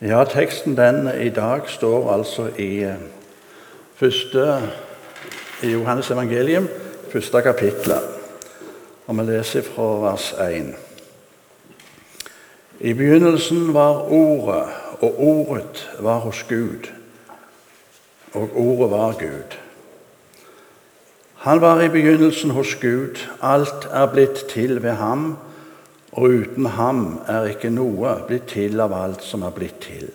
Ja, teksten den i dag står altså i eh, første i Johannes evangelium, første kapittel. Og vi leser fra vers 1. I begynnelsen var Ordet, og Ordet var hos Gud, og Ordet var Gud. Han var i begynnelsen hos Gud. Alt er blitt til ved ham og uten ham er ikke noe blitt til av alt som er blitt til.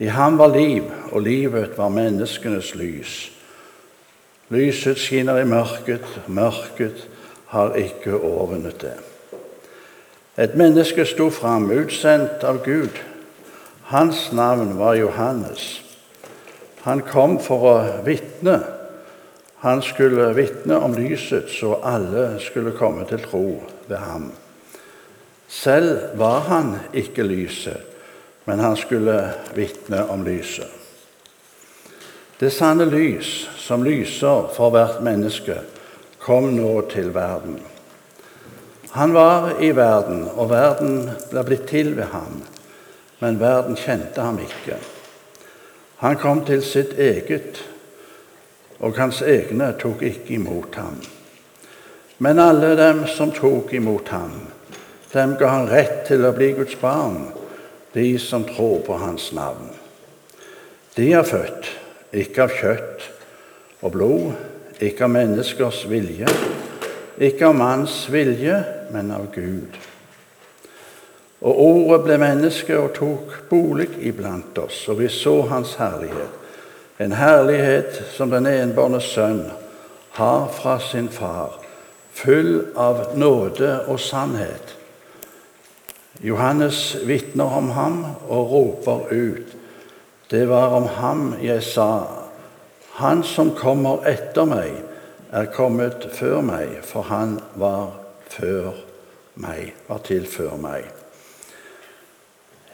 I ham var liv, og livet var menneskenes lys. Lyset skinner i mørket, mørket har ikke overvunnet det. Et menneske sto fram, utsendt av Gud. Hans navn var Johannes. Han kom for å vitne. Han skulle vitne om lyset, så alle skulle komme til tro ved ham. Selv var han ikke lyset, men han skulle vitne om lyset. Det sanne lys, som lyser for hvert menneske, kom nå til verden. Han var i verden, og verden ble blitt til ved ham, men verden kjente ham ikke. Han kom til sitt eget, og hans egne tok ikke imot ham. Men alle dem som tok imot ham, dem ga han rett til å bli Guds barn, de som tror på hans navn. De er født ikke av kjøtt og blod, ikke av menneskers vilje, ikke av manns vilje, men av Gud. Og Ordet ble menneske og tok bolig iblant oss, og vi så Hans herlighet. En herlighet som den enbårne sønn har fra sin far, full av nåde og sannhet. Johannes vitner om ham og roper ut. Det var om ham jeg sa, han som kommer etter meg, er kommet før meg, for han var før meg, var til før meg.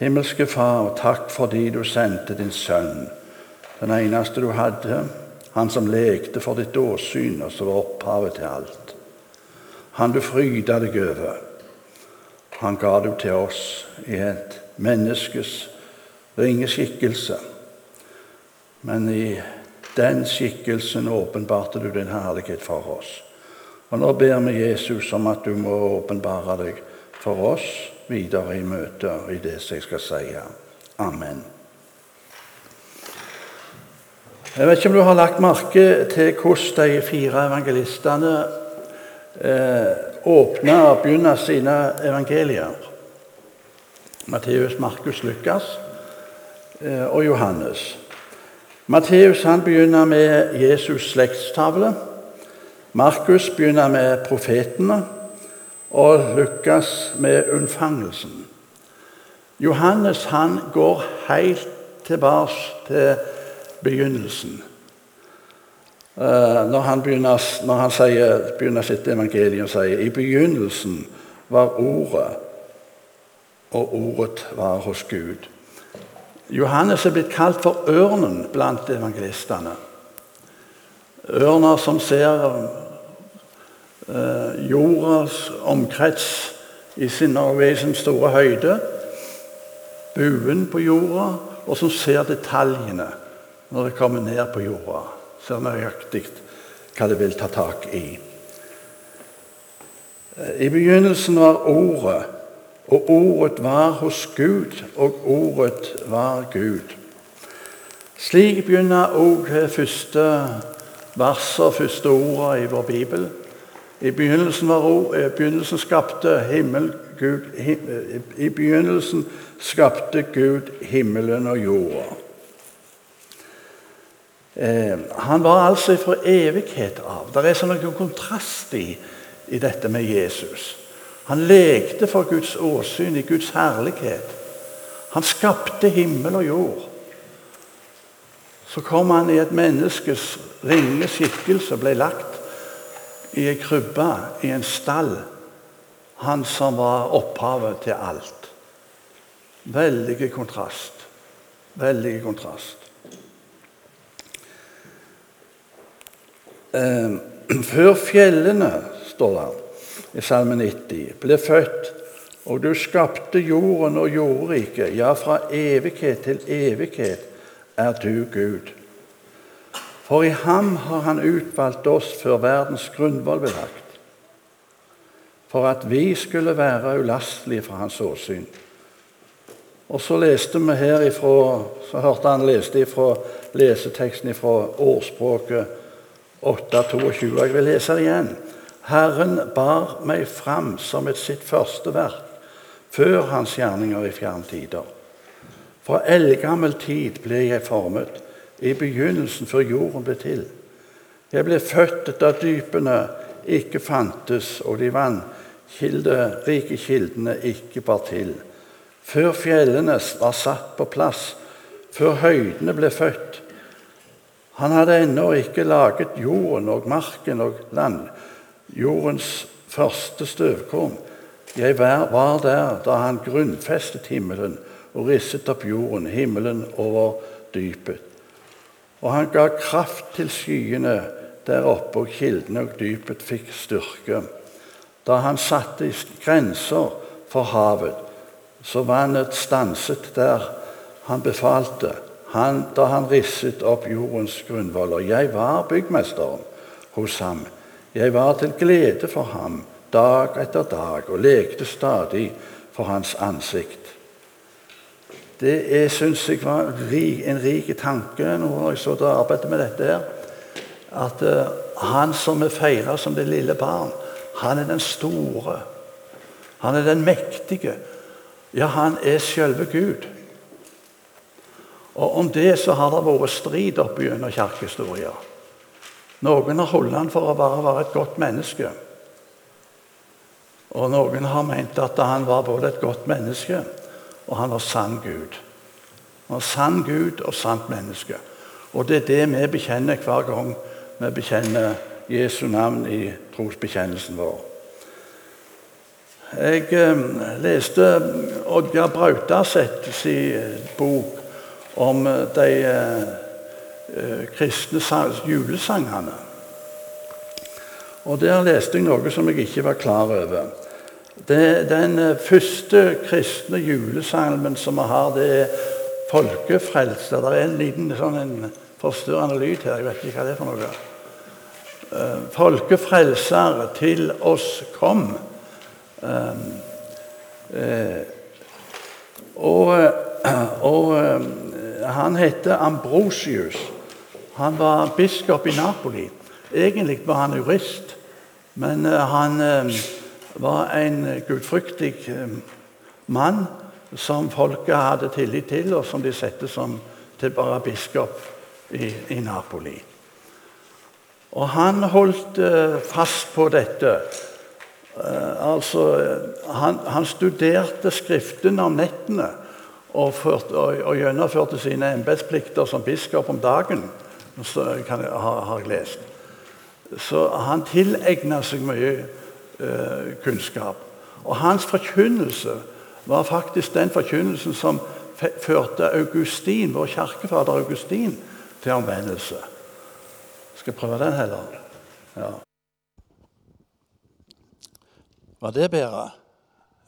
Himmelske Far, takk fordi du sendte din sønn, den eneste du hadde, han som lekte for ditt åsyn, og som var opphavet til alt. Han du fryda deg over. Han ga du til oss i et menneskes ringe skikkelse. Men i den skikkelsen åpenbarte du din herlighet for oss. Og nå ber vi Jesus om at du må åpenbare deg for oss videre i møtet i det som jeg skal si. Amen. Jeg vet ikke om du har lagt merke til hvordan de fire evangelistene eh, åpne og begynne sine evangelier. Matteus, Markus, Lukas eh, og Johannes. Matteus begynner med Jesus' slektstavle. Markus begynner med profetene. Og Lukas med unnfangelsen. Johannes han går helt tilbake til begynnelsen. Eh, når han, begynner, når han sier, begynner sitt evangelium og sier i begynnelsen var Ordet, og Ordet var hos Gud. Johannes er blitt kalt for ørnen blant evangelistene. Ørner som ser eh, jordas omkrets i sin, sin store høyde, buen på jorda, og som ser detaljene når det kommer ned på jorda ser nøyaktig hva det vil ta tak i. I begynnelsen var Ordet, og Ordet var hos Gud, og Ordet var Gud. Slik begynner òg første verset, første ordet i vår bibel. I begynnelsen, ord, i begynnelsen skapte himmel, Gud, him, I begynnelsen skapte Gud himmelen og jorda. Eh, han var altså fra evighet av. Det er sånn noen kontrast i, i dette med Jesus. Han lekte for Guds åsyn, i Guds herlighet. Han skapte himmel og jord. Så kom han i et menneskes ringe skikkelse og ble lagt i ei krybbe, i en stall. Han som var opphavet til alt. Veldig kontrast. Veldig kontrast. Eh, Før fjellene, står det i Salme 90, ble født, Og du skapte jorden og jordriket. Ja, fra evighet til evighet er du Gud. For i ham har han utvalgt oss før verdens grunnvoll ble lagt, for at vi skulle være ulastelige for hans åsyn. Og så leste vi her ifra, så hørte han leste ifra leseteksten fra årspråket 8.22. Jeg vil lese det igjen. Herren bar meg fram som et sitt første verk, før hans gjerninger i fjerne tider. Fra eldgammel tid ble jeg formet, i begynnelsen før jorden ble til. Jeg ble født da dypene ikke fantes, og de vannkilderike kildene ikke bar til før fjellene var satt på plass, før høydene ble født. Han hadde ennå ikke laget jorden og marken og land, jordens første støvkorn. Jeg var der da han grunnfestet himmelen og risset opp jorden, himmelen over dypet. Og han ga kraft til skyene der oppe, og kildene og dypet fikk styrke. Da han satte grenser for havet, så vannet stanset der han befalte, han, da han risset opp jordens grunnvoller. Jeg var byggmesteren hos ham. Jeg var til glede for ham dag etter dag og lekte stadig for hans ansikt. Det syns jeg var en rik tanke når jeg så arbeidet med dette. her, At uh, han som er feira som det lille barn, han er den store. Han er den mektige. Ja, han er selve Gud. Og Om det så har det vært strid opp gjennom kirkehistoria. Noen har holdt han for å bare være et godt menneske. Og noen har ment at han var både et godt menneske og han var sann Gud. Han var sann Gud og sant menneske. Og det er det vi bekjenner hver gang vi bekjenner Jesu navn i trosbekjennelsen vår. Jeg eh, leste Oddgeir Brautas sin bok om eh, de eh, eh kristne julesangene. Og Der leste jeg noe som jeg ikke var klar over. Det, den første kristne julesalmen som vi har, det er 'Folkefrelser'. Det er en liten sånn en forstyrrende lyd her. Jeg vet ikke hva det er for noe. 'Folkefrelser, til oss kom'. Og, og han heter Ambrosius. Han var biskop i Napoli. Egentlig var han jurist, men han var en gudfryktig mann som folket hadde tillit til, og som de satte som til bare biskop i, i Napoli. Og han holdt fast på dette altså, han, han, studerte Skriftene om nettene og, ført, og, og gjennomførte sine embetsplikter som biskop om dagen. Så kan har, har jeg lest. Så han tilegna seg mye eh, kunnskap. Og hans forkynnelse var faktisk den forkynnelsen som førte Augustin, vår kirkefader Augustin til omvendelse. Skal jeg prøve den heller? Ja. Var det bedre?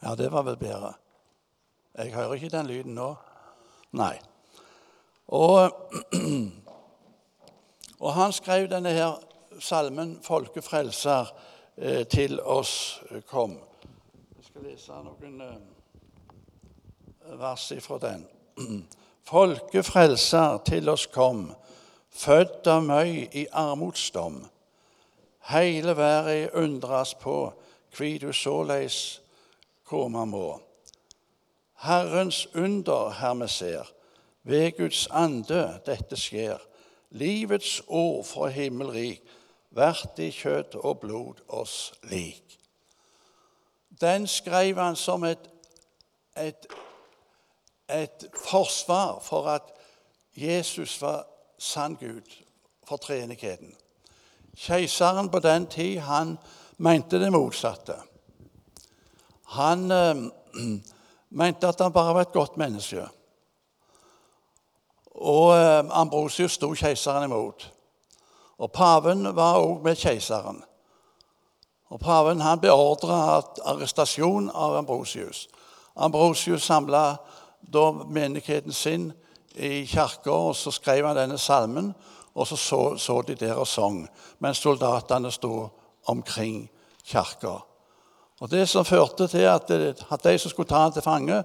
Ja, det var vel bedre. Jeg hører ikke den lyden nå. Nei. Og, og han skrev denne her salmen 'Folkefrelser' eh, til oss kom. Jeg skal lese noen eh, vers ifra den. Folkefrelser til oss kom, født av møy i armodsdom. Heile verda undras på kvi du såleis komme må. Herrens under her vi ser, ved Guds ande dette skjer. Livets ord fra himmelrik, vært i kjøtt og blod oss lik. Den skrev han som et, et, et forsvar for at Jesus var sann Gud for treenigheten. Keiseren på den tid han mente det motsatte. Han eh, mente at han bare var et godt menneske. Og eh, Ambrosius sto keiseren imot. Og paven var òg med keiseren. Og Paven han beordra arrestasjon av Ambrosius. Ambrosius samla da menigheten sin i kirka, og så skrev han denne salmen. Og så, så så, de der og sang mens soldatene sto omkring kirka. Og Det som førte til at, at de som skulle ta han til fange,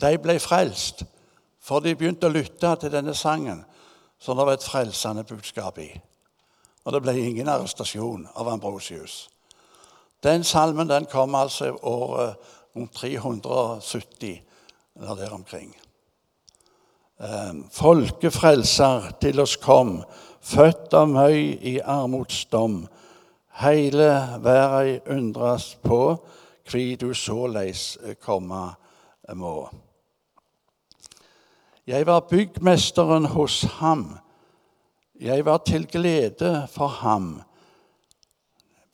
de ble frelst. For de begynte å lytte til denne sangen, som det var et frelsende budskap i. Og det ble ingen arrestasjon av Ambrosius. Den salmen den kom altså året rundt 370, eller der omkring. Ehm, Folkefrelser til oss kom, født av møy i armodsdom. Heile verda undres på, kvi du såleis komme må. Jeg var byggmesteren hos ham. Jeg var til glede for ham.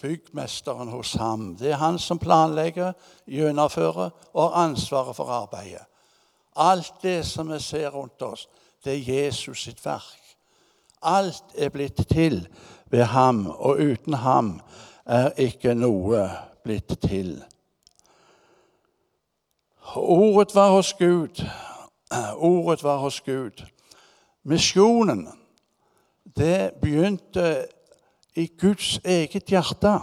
Byggmesteren hos ham. Det er han som planlegger, gjennomfører og har ansvaret for arbeidet. Alt det som vi ser rundt oss, det er Jesus sitt verk. Alt er blitt til ved ham, og uten ham er ikke noe blitt til. Ordet var hos Gud, Ordet var hos Gud. Misjonen, det begynte i Guds eget hjerte.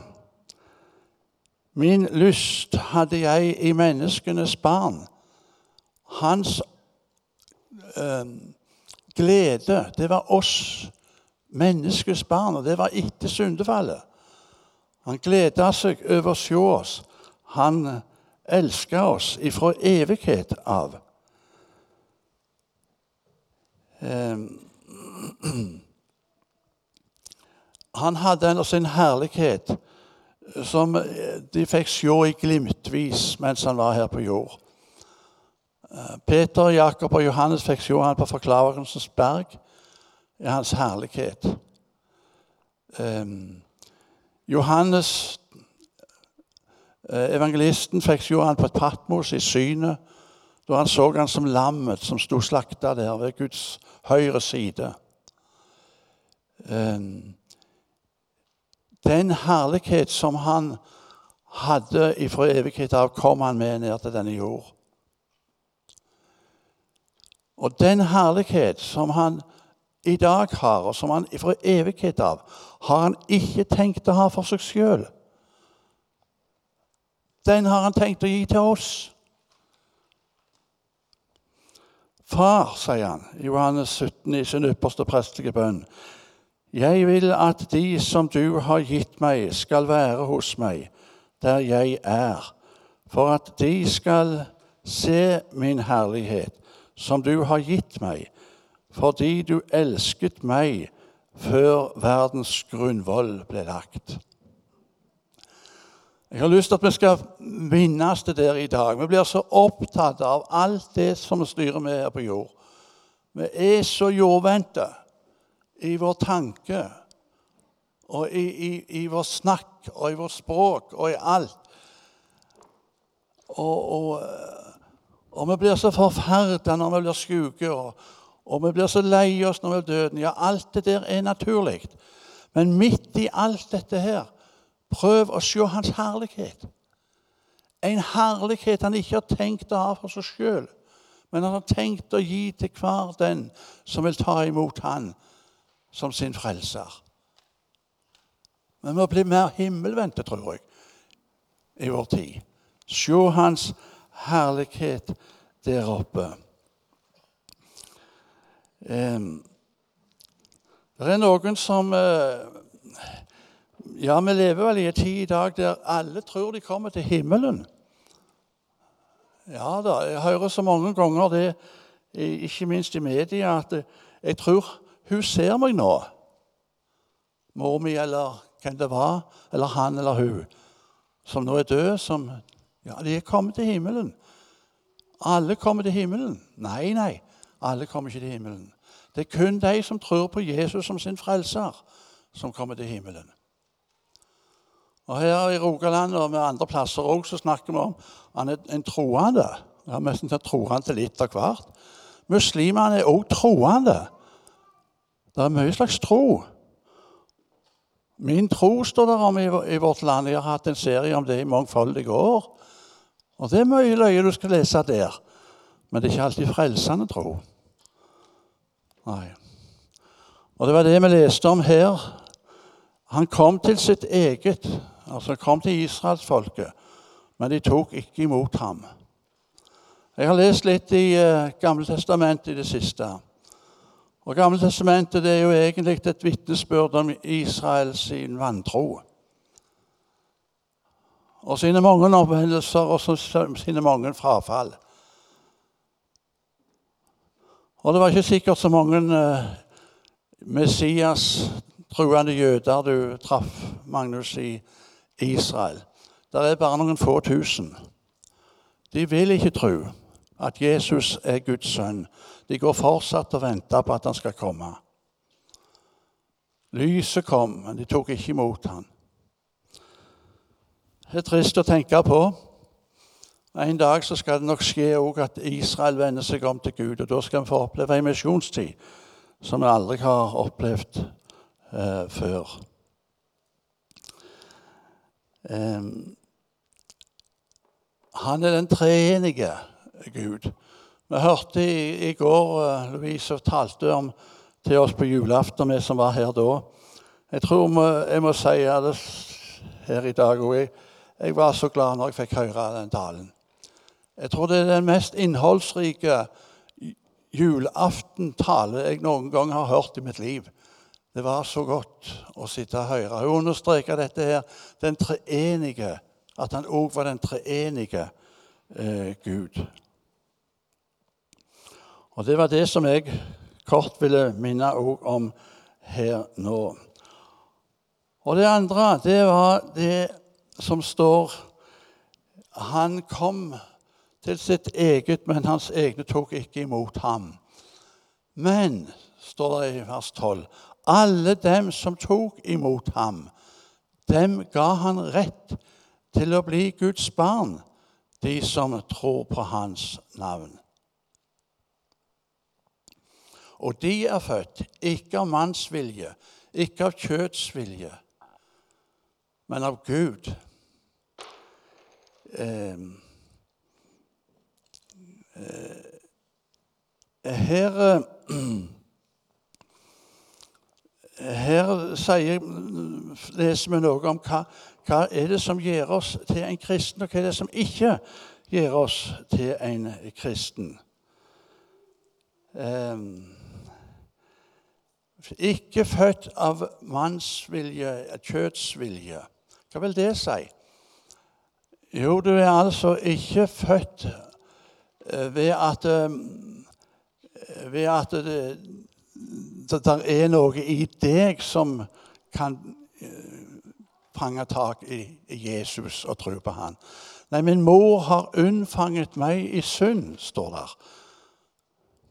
Min lyst hadde jeg i menneskenes barn. Hans øh, glede, det var oss, menneskets barn, og det var etter syndefallet. Han gleda seg over å se oss. Han elska oss ifra evighet av. Ehm, han hadde en sin herlighet som de fikk se i glimtvis mens han var her på jord. Eh, Peter, Jakob og Johannes fikk se han på Forklarelsens berg i hans herlighet. Ehm, Johannes, eh, evangelisten, fikk han på et Patmos i synet da han så han som lammet som sto slakta der ved Guds høyre side. Ehm, den herlighet som han hadde ifra evighet av, kom han med ned til denne jord. Og den herlighet som han i dag har, og som han fra evighet av, har han ikke tenkt å ha for seg sjøl. Den har han tenkt å gi til oss. Far, sier han i Johannes 17 i sin ypperste prestelige bønn, jeg vil at de som du har gitt meg, skal være hos meg, der jeg er, for at de skal se min herlighet, som du har gitt meg, fordi du elsket meg før verdens grunnvoll ble lagt. Jeg har lyst til at vi skal minnes det der i dag. Vi blir så opptatt av alt det som styrer med her på jord. Vi er så jordvendte i vår tanke og i, i, i vår snakk og i vårt språk og i alt. Og, og, og vi blir så forferda når vi blir syke, og, og, vi blir så lei oss når vi er døden. Ja, alt det der er naturlig. Men midt i alt dette her Prøv å se hans herlighet. En herlighet han ikke har tenkt å ha for seg sjøl, men han har tenkt å gi til hver den som vil ta imot han som sin frelser. Vi må bli mer himmelvendte, tror jeg, i vår tid. Se hans herlighet der oppe. Det er noen som eh, ja, vi lever vel i en tid i dag der alle tror de kommer til himmelen. Ja da, jeg hører så mange ganger det, ikke minst i media, at jeg tror hun ser meg nå. Mor mi eller hvem det var, eller han eller hun, som nå er død, som Ja, de er kommet til himmelen. Alle kommer til himmelen. Nei, nei, alle kommer ikke til himmelen. Det er kun de som tror på Jesus som sin frelser, som kommer til himmelen. Og Her i Rogaland og med andre plasser så snakker vi om han er en troende. Ja, nesten til troende litt av hvert. Muslimene er også troende. Det er mye slags tro. Min tro står der om i, vårt land. Jeg har hatt en serie om det i mangfoldige år. Og det er mye løye du skal lese der. Men det er ikke alltid frelsende tro. Nei. Og det var det vi leste om her. Han kom til sitt eget, altså kom til israelsfolket, men de tok ikke imot ham. Jeg har lest litt i uh, Gamle testamentet i det siste. Og Gamle testamentet er jo egentlig et vitnesbyrd om Israels vantro. Og sine mange omvendelser og sine mange frafall. Og det var ikke sikkert så mange uh, Messias-truende jøder du traff, Magnus, i Israel. Det er bare noen få tusen. De vil ikke tro at Jesus er Guds sønn. De går fortsatt og venter på at han skal komme. Lyset kom, men de tok ikke imot ham. Det er trist å tenke på. En dag så skal det nok skje at Israel vender seg om til Gud. og Da skal vi få oppleve en misjonstid som vi aldri har opplevd eh, før. Eh, han er den treenige Gud. Vi hørte i, i går uh, Louise talte om til oss på julaften, vi som var her da. Jeg tror jeg må si det her i dag òg. Jeg, jeg, var så glad når jeg fikk høre den talen. Jeg tror det er den mest innholdsrike julaftentale jeg noen gang har hørt i mitt liv. Det var så godt å sitte og høre. Hun understreker dette her, den treenige, at han òg var den treenige eh, Gud. Og Det var det som jeg kort ville minne om her nå. Og det andre, det var det som står Han kom til sitt eget, men hans egne tok ikke imot ham. Men, står det i vers 12, alle dem som tok imot ham, dem ga han rett til å bli Guds barn, de som tror på hans navn. Og de er født ikke av manns vilje, ikke av kjøtts vilje, men av Gud. Eh, her her sier, leser vi noe om hva, hva er det som gjør oss til en kristen, og hva er det som ikke gjør oss til en kristen. Eh, ikke født av mannsvilje, kjøttsvilje. Hva vil det si? Jo, du er altså ikke født eh, ved at, eh, ved at det, det er noe i deg som kan eh, fange tak i Jesus og tro på han. Nei, min mor har unnfanget meg i synd, står der.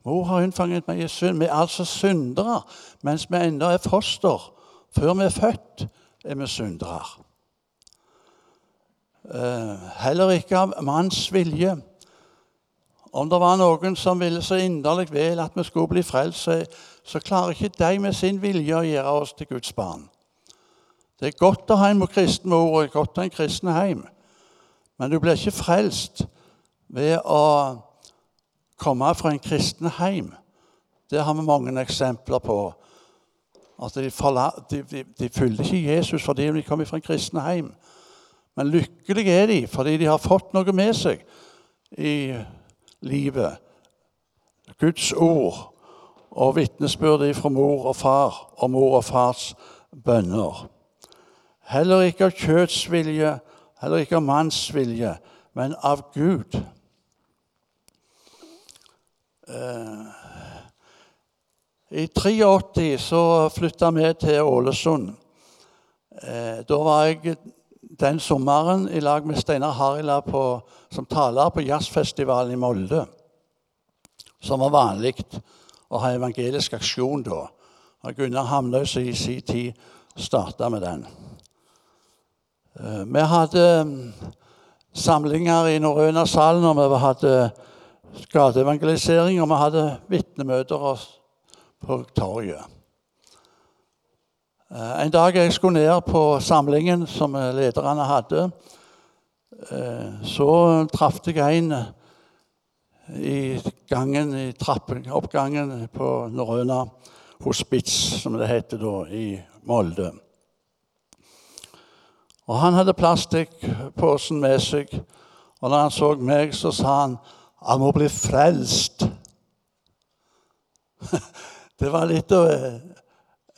Mor har unnfanget meg i synd. Vi er altså syndere mens vi ennå er foster. Før vi er født, er vi syndere. Eh, heller ikke av manns vilje. Om det var noen som ville så inderlig vel at vi skulle bli frelst, så klarer ikke de med sin vilje å gjøre oss til Guds barn. Det er godt å ha en kristen mor og godt å ha en kristen heim. Men du blir ikke frelst ved å komme fra en kristen heim. Det har vi mange eksempler på. At de, de, de, de fulgte ikke Jesus fordi de kom fra en kristen heim. Men lykkelige er de fordi de har fått noe med seg i livet. Guds ord og vitnesbyrdet fra mor og far og mor og fars bønner. Heller ikke av kjøtts vilje, heller ikke av manns vilje, men av Gud. Eh, I 83 så flytta vi til Ålesund. Eh, da var jeg den sommeren i lag med Steinar Harila på, som taler på jazzfestivalen i Molde. Som var vanlig å ha evangelisk aksjon da. Og Gunnar som i sin tid starta med den. Eh, vi hadde mm, samlinger i Norrøna-salen, og vi hadde gateevangelisering, og vi hadde vitnemøter på torget. Eh, en dag jeg skulle ned på samlingen som lederne hadde, eh, så traff jeg en i gangen, i trappeoppgangen på Norrøna hospits, som det heter da, i Molde. Og Han hadde plastikkposen med seg, og når han så meg, så sa han han må bli frelst. Det var litt å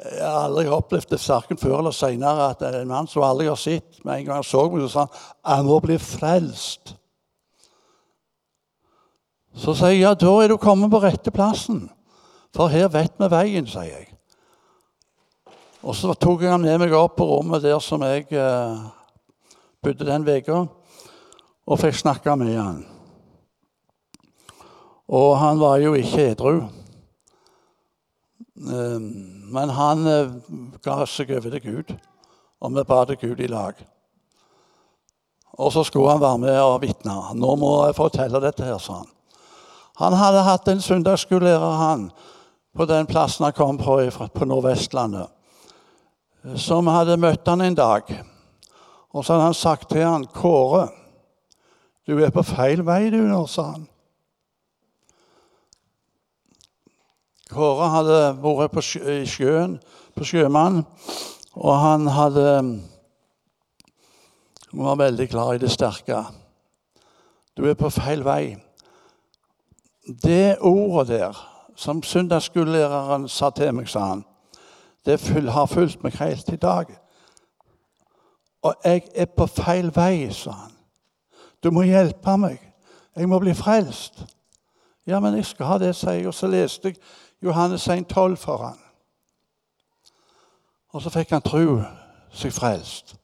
Jeg har aldri opplevd det verken før eller seinere at en mann som aldri har sett Med en gang han så meg, så sa han 'Jeg må bli frelst. Så sier jeg ja, da er du kommet på rette plassen. For her vet vi veien, sier jeg. Og så tok jeg han med meg opp på rommet der som jeg eh, bodde den uka, og fikk snakke med han. Og han var jo ikke edru. Eh, men han eh, ga seg over til Gud, og vi ba til Gud i lag. Og så skulle han være med og vitne. 'Nå må jeg fortelle dette her', sa han. Han hadde hatt en søndagsskolelærer, han, på den plassen han kom på på Nordvestlandet, som hadde møtt han en dag. Og så hadde han sagt til han, 'Kåre, du er på feil vei, du nå', sa han. Kåre hadde vært på sjøen, på sjømann, og han hadde Han var veldig glad i det sterke. Du er på feil vei. Det ordet der som søndagsskolelæreren sa til meg, sa han, det har fulgt meg helt i dag. Og jeg er på feil vei, sa han. Du må hjelpe meg. Jeg må bli frelst. Ja, men jeg skal ha det, sier jeg. Og så leste jeg Johannes 1,12 for han. Og så fikk han tro seg frelst.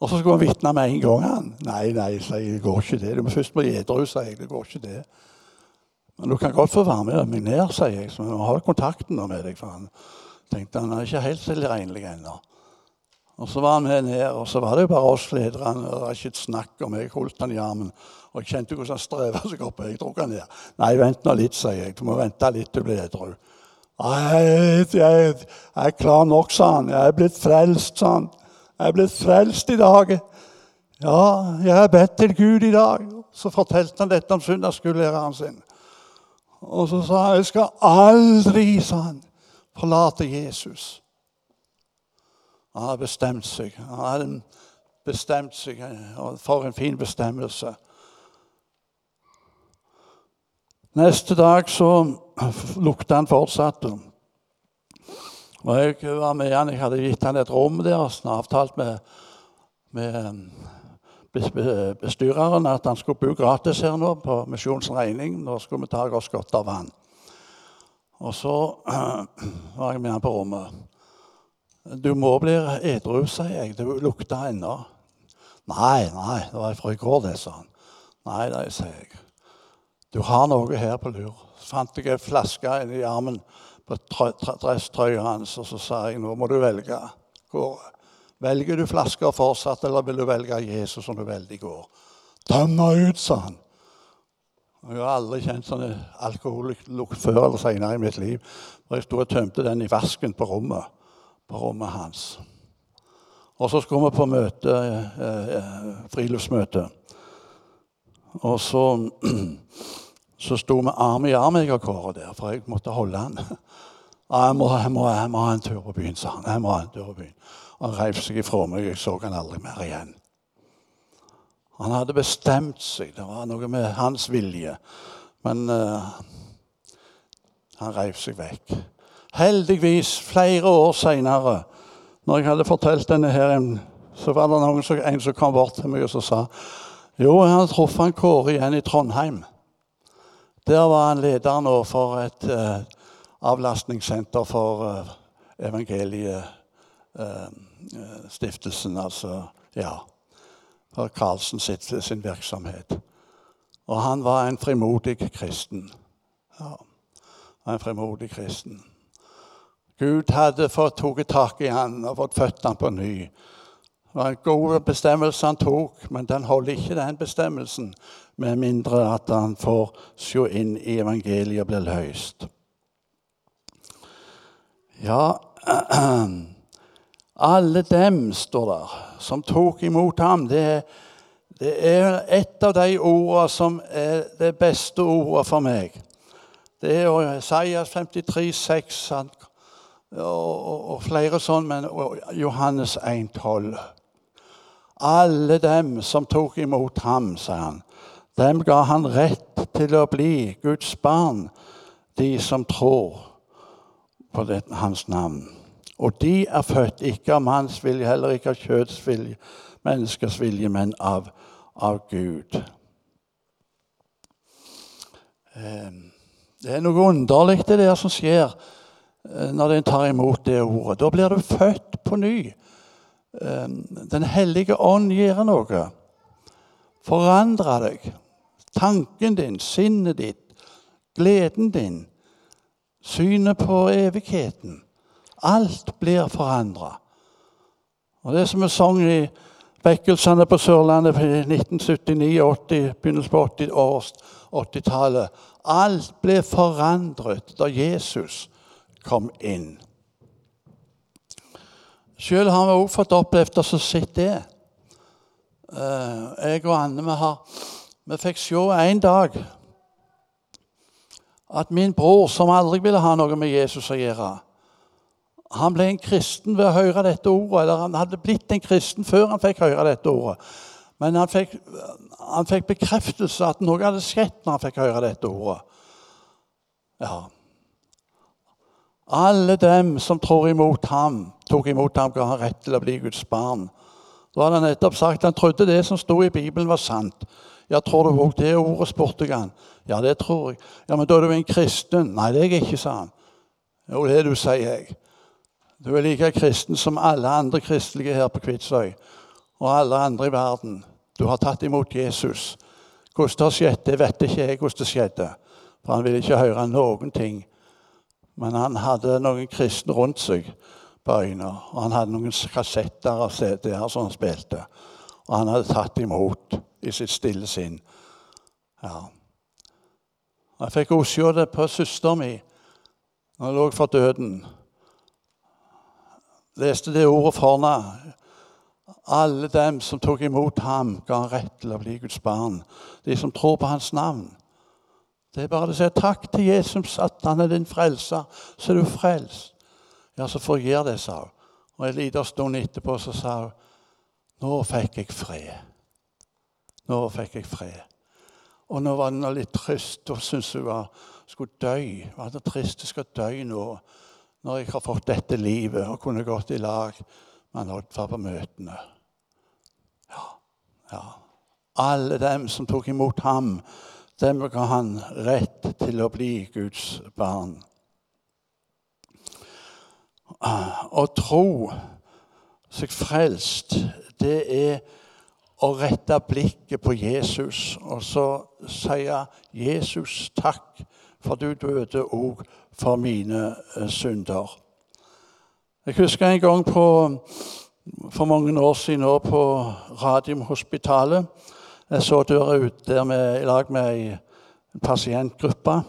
Og så skulle han vitne med en gang. han. Nei, nei, sier jeg, det går ikke det. Du må først bli edru, sier jeg. Det går ikke det. Men du kan godt få være med meg ned, sier jeg. Så vi har kontakten med deg. For han tenkte han er ikke helt selvregnelig ennå. Og så var han med ned, og så var det jo bare oss lederne. Det var ikke et snakk om jeg holdt han i armen. Og jeg kjente hvordan han streva seg opp. Jeg dro han ned. Nei, vent nå litt, sier jeg. Du må vente litt til du blir edru. Jeg, jeg, er klar nok, sa han. Jeg er blitt frelst, sa han. Jeg er blitt frelst i dag. Ja, jeg har bedt til Gud i dag. Så fortalte han dette om søndagsskolelæreren sin. Og så sa han jeg skal aldri sa han, forlate Jesus. Han har bestemt seg. Han har bestemt seg for en fin bestemmelse. Neste dag så lukta han fortsatt. Og jeg var med han, jeg hadde gitt han et rom der og avtalt med, med bestyreren at han skulle bo gratis her nå på misjonens regning. Nå skulle vi ta oss godt av han. Og så var jeg med han på rommet. Du må bli edru, sier jeg. Det lukter ennå. Nei, nei, det var fra i går, det, sa han. Nei, nei, sier jeg. Du har noe her på lur. Så fant jeg ei flaske inni armen på dresstrøya hans, og så sa jeg nå må du velge. Kåre. Velger du flasker fortsatt, eller vil du velge Jesus som du velger i går? Døm meg ut, sa han. Jeg har aldri kjent sånn alkohollukt før eller senere i mitt liv. Og jeg sto og tømte den i vasken på rommet, på rommet hans. Og så skulle vi på møte, eh, eh, friluftsmøte. Og så, så sto vi arm i arm, jeg og Kåre der, for jeg måtte holde han. Jeg må, jeg, må, jeg må ha en tur på byen, sa han. Jeg må ha en tur på byen. Han reiv seg ifra meg. Jeg så han aldri mer igjen. Han hadde bestemt seg. Det var noe med hans vilje. Men uh, han reiv seg vekk. Heldigvis, flere år seinere, når jeg hadde fortalt denne her, så var det noen som, en som kom bort til meg og sa jo, jeg har truffet Kåre igjen i Trondheim. Der var han leder nå for et uh, avlastningssenter for uh, evangeliet Eh, eh, altså ja, for Karlsen sitt, sin virksomhet. Og han var en frimodig kristen. Ja, en frimodig kristen. Gud hadde fått tatt tak i han og fått født han på ny. Det var en god bestemmelse han tok, men den holder ikke, den bestemmelsen, med mindre at han får se inn i evangeliet og blir løst. Ja, Alle dem, står der, som tok imot ham. Det er, det er et av de ordene som er det beste ordet for meg. Det er Isaias 53, 6 og, og, og flere sånn, men Johannes 1, 12. Alle dem som tok imot ham, sa han, dem ga han rett til å bli Guds barn, de som tror på det, hans navn. Og de er født ikke av manns vilje, heller ikke av kjøtts vilje, menneskers vilje, men av, av Gud. Ehm, det er noe underlig det der som skjer eh, når en tar imot det ordet. Da blir du født på ny. Ehm, Den hellige ånd gjør noe. Forandre deg. Tanken din, sinnet ditt, gleden din, synet på evigheten. Alt blir forandra. Og Det som vi sang i vekkelsene på Sørlandet i 1979-80, begynnelsen på 80-tallet Alt ble forandret da Jesus kom inn. Sjøl har vi også fått opplevd oss å se det. Eh, jeg og Anne vi, har, vi fikk se en dag at min bror, som aldri ville ha noe med Jesus å gjøre, han ble en kristen ved å høre dette ordet. Eller han hadde blitt en kristen før han fikk høre dette ordet. Men han fikk, han fikk bekreftelse at noe hadde skjedd når han fikk høre dette ordet. Ja. Alle dem som tror imot ham, tok imot ham, ga han rett til å bli Guds barn. Da hadde han nettopp sagt han trodde det som sto i Bibelen, var sant. Ja, tror du òg det ordet, spurte han. Ja, det tror jeg. Ja, Men da er du en kristen. Nei, det er jeg ikke, sa han. Jo, det er du, sier jeg. Du er like kristen som alle andre kristelige her på Kvitsøy og alle andre i verden. Du har tatt imot Jesus. Hvordan det skjedd det vet ikke jeg hvordan det skjedde. For han ville ikke høre noen ting. Men han hadde noen kristne rundt seg på øyene. Og han hadde noen kassetter og CD-er som han spilte. Og han hadde tatt imot i sitt stille sinn. Ja. Jeg fikk også se det på søsteren min når hun lå for døden leste det ordet for henne. Alle dem som tok imot ham, ga rett til å bli Guds barn. De som tror på hans navn. Det er bare å si takk til Jesus at han er din frelser, så er du frelst. Ja, så forgir det, sa hun. Og en liten stund etterpå så sa hun nå fikk jeg fred. Nå fikk jeg fred. Og nå var hun litt trist og syntes hun var, skulle dø. Var det trist hun skal dø nå? når jeg har fått dette livet og kunne gått i lag med Oddvar på møtene. Ja, ja. Alle dem som tok imot ham, dem ga han rett til å bli Guds barn. Å tro seg frelst, det er å rette blikket på Jesus og så sier Jesus takk, for du døde òg for mine eh, synder. Jeg husker en gang på, for mange år siden på Radiumhospitalet. Jeg så døra ut der med, i lag med ei pasientgruppe.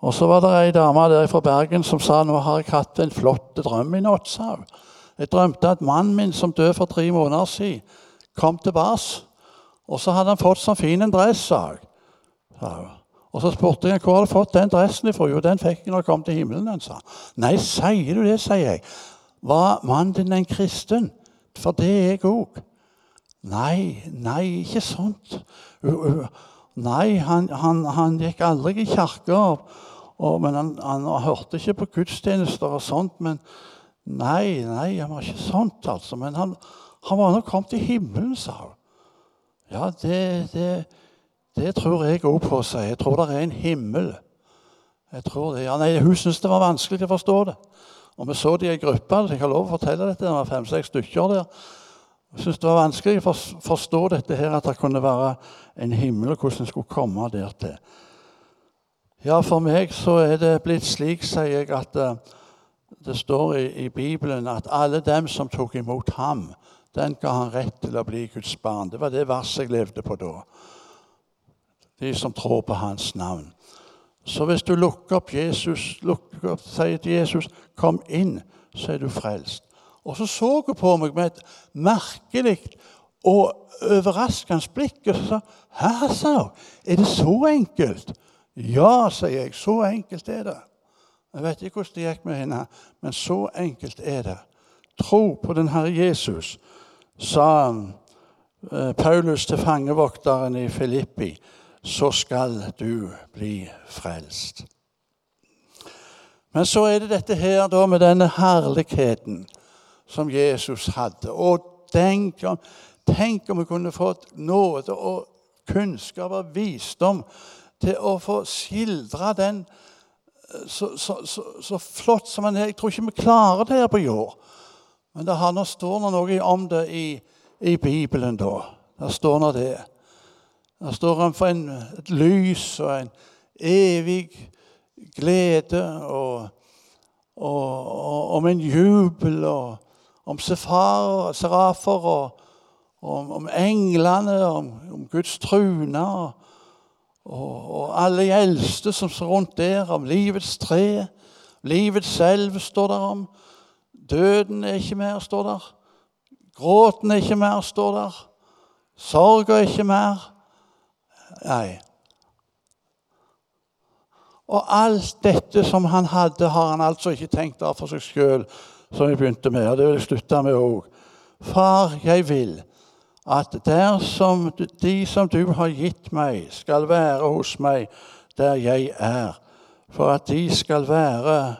Og så var det ei dame der fra Bergen som sa nå har jeg hatt en flott drøm i natt. sa hun. Jeg drømte at mannen min som døde for tre måneder siden, kom tilbake. Og så hadde han fått sånn fin en dress, sa hun. Og Så spurte jeg hvor har du fått den dressen ifra. Jo, den fikk jeg når jeg kom til himmelen. Han sa. Nei, sier du det, sier jeg. Var mannen din en kristen? For det er jeg òg. Nei, nei, ikke sånt. Nei, han, han, han gikk aldri i kirka. Men han, han, hørte ikke på gudstjenester og sånt. Men nei, nei, han var ikke sånt, altså. Men han, han var nå kommet til himmelen, sa hun. Ja, det, det det tror jeg òg på seg. Jeg tror det er en himmel. Jeg tror det. Ja, nei, Hun syntes det var vanskelig å forstå det. Og Vi så de i ei gruppe. så Jeg har lov å fortelle dette. Det var fem-seks stykker der. Jeg syntes det var vanskelig å forstå dette her, at det kunne være en himmel, og hvordan en skulle komme der til. Ja, for meg så er det blitt slik, sier jeg, at uh, det står i, i, Bibelen at alle dem som tok imot ham, den ga han rett til å bli Guds barn. Det var det verset jeg levde på da de som tror på hans navn. Så hvis du lukker opp Jesus, lukker opp, sier til Jesus 'Kom inn', så er du frelst. Og så så hun på meg med et merkelig og overraskende blikk. Og så sa Hæ, sa hun. Er det så enkelt? Ja, sier jeg. Så enkelt er det. Jeg vet ikke hvordan det gikk med henne, men så enkelt er det. Tro på den Herre Jesus, sa eh, Paulus til fangevokteren i Filippi, så skal du bli frelst. Men så er det dette her da med denne herligheten som Jesus hadde. Og tenk om, tenk om vi kunne fått nåde og kunnskap og visdom til å få skildre den eh, så, så, så, så flott som den er. Jeg tror ikke vi klarer det her på jord. Men det har, nå står det noe om det i, i Bibelen, da. Der står det det. Der står han for en, et lys og en evig glede og, og, og om en jubel og om sefar, serafer og om, om englene, om, om Guds trune og, og, alle de eldste som står rundt der, om livets tre. Livet selv står der om. Døden er ikke mer, står der. Gråten er ikke mer, står der. Sorg er ikke mer. Nei. Og alt dette som han hadde, har han altså ikke tenkt av for seg sjøl, som vi begynte med. Og det vil jeg slutte med òg. Far, jeg vil at der som de som du har gitt meg, skal være hos meg der jeg er, for at de skal være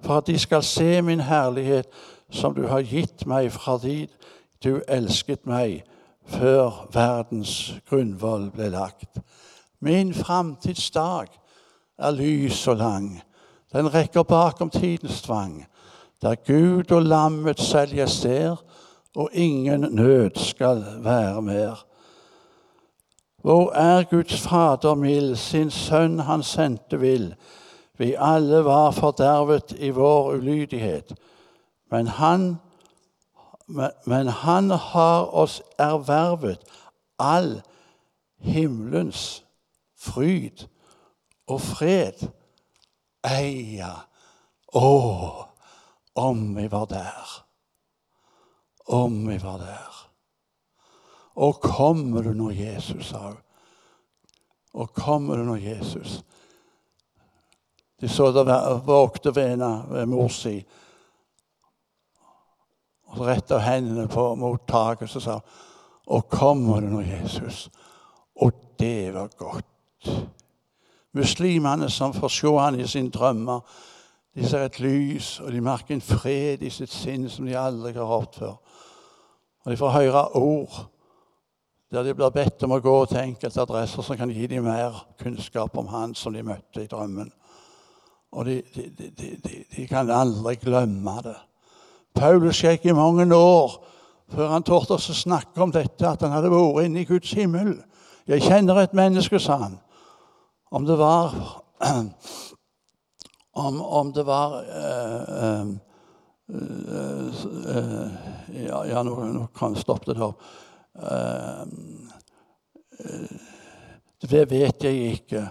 for at de skal se min herlighet som du har gitt meg fra dit du elsket meg før verdens grunnvoll ble lagt. Min framtidsdag er lys og lang. Den rekker bakom tidens tvang, der Gud og lammet selv jeg ser, og ingen nød skal være mer. Hvor er Guds Fader mild, sin Sønn han sendte vil, vi alle var fordervet i vår ulydighet. Men han, men han har oss ervervet all himmelens fryd og fred. Eia, å, om vi var der. Om vi var der. Og kommer du nå, Jesus, sa hun. Og kommer du nå, Jesus? De så det vågte ved ved mor si. Og retta hendene på mot taket og sa Og kommer du nå, Jesus? Og det var godt. Muslimene som får se han i sine drømmer, de ser et lys, og de merker en fred i sitt sinn som de aldri har hørt før. Og de får høre ord der de blir bedt om å gå til enkelte adresser som kan gi dem mer kunnskap om han som de møtte i drømmen. Og de, de, de, de, kan aldri glemme det. Paulus gikk i mange år før han torde å snakke om dette, at han hadde vært inne i Guds himmel. Jeg kjenner et menneske, sa han. Om det var Om, om det var uh, uh, uh, ja, ja, nå, nå kan jeg stoppe det opp. det vet jeg ikke.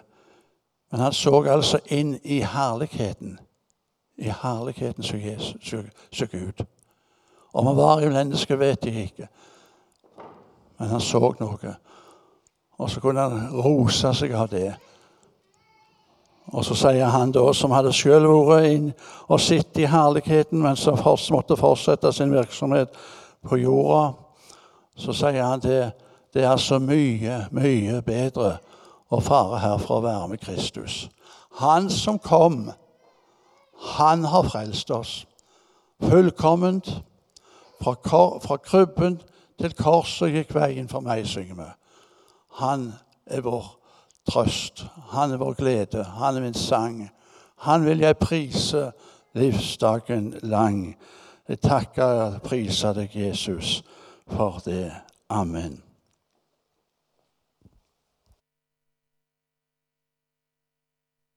Men han så altså inn i herligheten. I herligheten som, Jesus, så Gud. Om han var i menneske, vet jeg ikke. Men han så noe. Og så kunne han rose seg av det. Og så sier han da, som hadde sjøl vært inn og sittet i herligheten, men som først måtte fortsette sin virksomhet på jorda, så sier han det, det er så mye, mye bedre å fare her for å være med Kristus. Han som kom, han har frelst oss. Fullkomment. Fra, kor, fra krybben til korset gikk veien for meg, synger vi. Han er vår trøst. Han er vår glede. Han er min sang. Han vil jeg prise livsdagen lang. Jeg takker og priser deg, Jesus, for det. Amen.